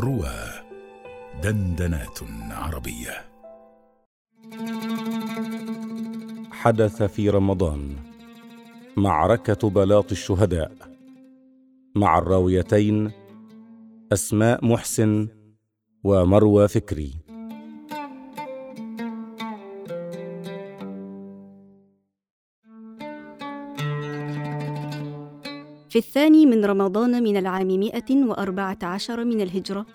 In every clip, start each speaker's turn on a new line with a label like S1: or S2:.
S1: روى دندنات عربية.
S2: حدث في رمضان معركة بلاط الشهداء مع الراويتين أسماء محسن ومروى فكري.
S3: في الثاني من رمضان من العام 114 من الهجرة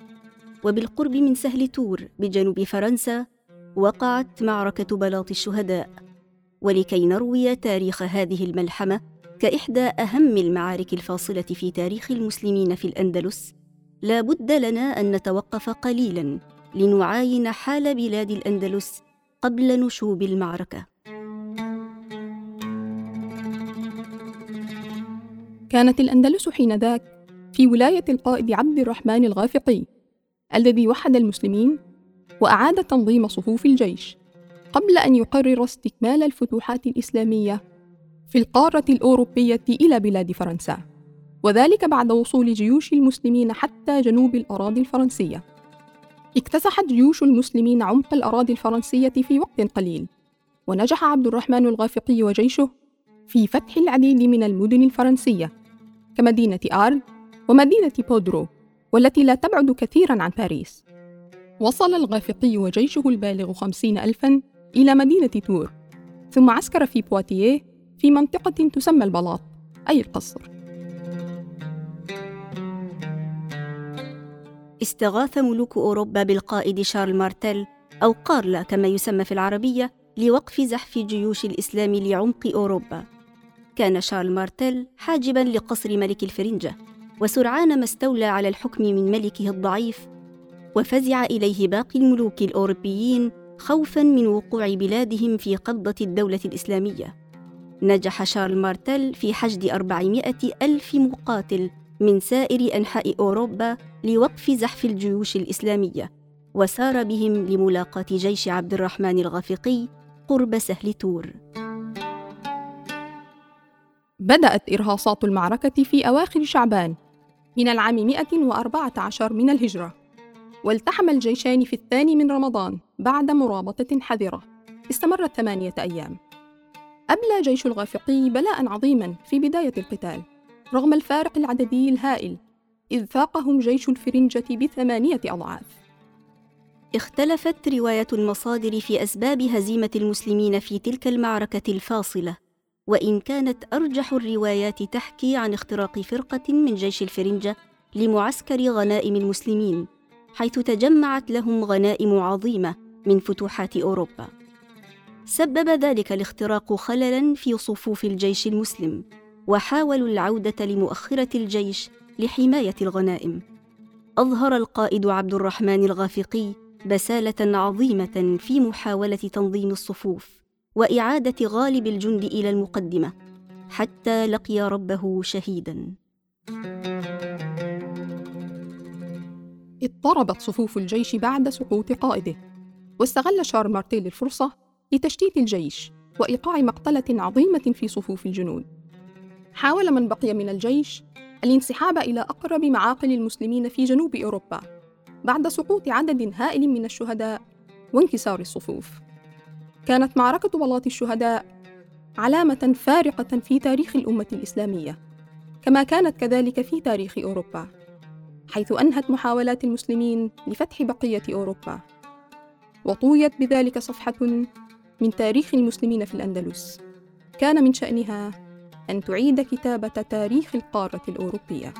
S3: وبالقرب من سهل تور بجنوب فرنسا وقعت معركة بلاط الشهداء. ولكي نروي تاريخ هذه الملحمة كإحدى أهم المعارك الفاصلة في تاريخ المسلمين في الأندلس لا بد لنا أن نتوقف قليلا لنعاين حال بلاد الأندلس قبل نشوب المعركة.
S4: كانت الأندلس حينذاك في ولاية القائد عبد الرحمن الغافقي الذي وحد المسلمين وأعاد تنظيم صفوف الجيش قبل أن يقرر استكمال الفتوحات الإسلامية في القارة الأوروبية إلى بلاد فرنسا وذلك بعد وصول جيوش المسلمين حتى جنوب الأراضي الفرنسية. اكتسحت جيوش المسلمين عمق الأراضي الفرنسية في وقت قليل ونجح عبد الرحمن الغافقي وجيشه في فتح العديد من المدن الفرنسية. كمدينة آرل ومدينة بوردو والتي لا تبعد كثيرا عن باريس. وصل الغافقي وجيشه البالغ خمسين ألفا إلى مدينة تور ثم عسكر في بواتيه في منطقة تسمى البلاط أي القصر.
S3: استغاث ملوك أوروبا بالقائد شارل مارتل أو قارلا كما يسمى في العربية لوقف زحف جيوش الإسلام لعمق أوروبا. كان شارل مارتل حاجبا لقصر ملك الفرنجة وسرعان ما استولى على الحكم من ملكه الضعيف وفزع إليه باقي الملوك الأوروبيين خوفا من وقوع بلادهم في قبضة الدولة الإسلامية. نجح شارل مارتل في حشد أربعمائة ألف مقاتل من سائر أنحاء أوروبا لوقف زحف الجيوش الإسلامية وسار بهم لملاقاة جيش عبد الرحمن الغافقي قرب سهل تور.
S4: بدأت إرهاصات المعركة في أواخر شعبان من العام 114 من الهجرة والتحم الجيشان في الثاني من رمضان بعد مرابطة حذرة استمرت ثمانية أيام. أبلى جيش الغافقي بلاء عظيما في بداية القتال رغم الفارق العددي الهائل إذ فاقهم جيش الفرنجة بثمانية أضعاف.
S3: اختلفت رواية المصادر في أسباب هزيمة المسلمين في تلك المعركة الفاصلة. وإن كانت أرجح الروايات تحكي عن اختراق فرقة من جيش الفرنجة لمعسكر غنائم المسلمين حيث تجمعت لهم غنائم عظيمة من فتوحات أوروبا. سبب ذلك الاختراق خللا في صفوف الجيش المسلم وحاولوا العودة لمؤخرة الجيش لحماية الغنائم. أظهر القائد عبد الرحمن الغافقي بسالة عظيمة في محاولة تنظيم الصفوف. وإعادة غالب الجند إلى المقدمة حتى لقي ربه شهيدا.
S4: اضطربت صفوف الجيش بعد سقوط قائده واستغل شارل مارتيل الفرصة لتشتيت الجيش وإيقاع مقتلة عظيمة في صفوف الجنود. حاول من بقي من الجيش الانسحاب إلى أقرب معاقل المسلمين في جنوب أوروبا بعد سقوط عدد هائل من الشهداء وانكسار الصفوف. كانت معركة بلاط الشهداء علامة فارقة في تاريخ الأمة الإسلامية كما كانت كذلك في تاريخ أوروبا حيث أنهت محاولات المسلمين لفتح بقية أوروبا. وطويت بذلك صفحة من تاريخ المسلمين في الأندلس. كان من شأنها أن تعيد كتابة تاريخ القارة الأوروبية.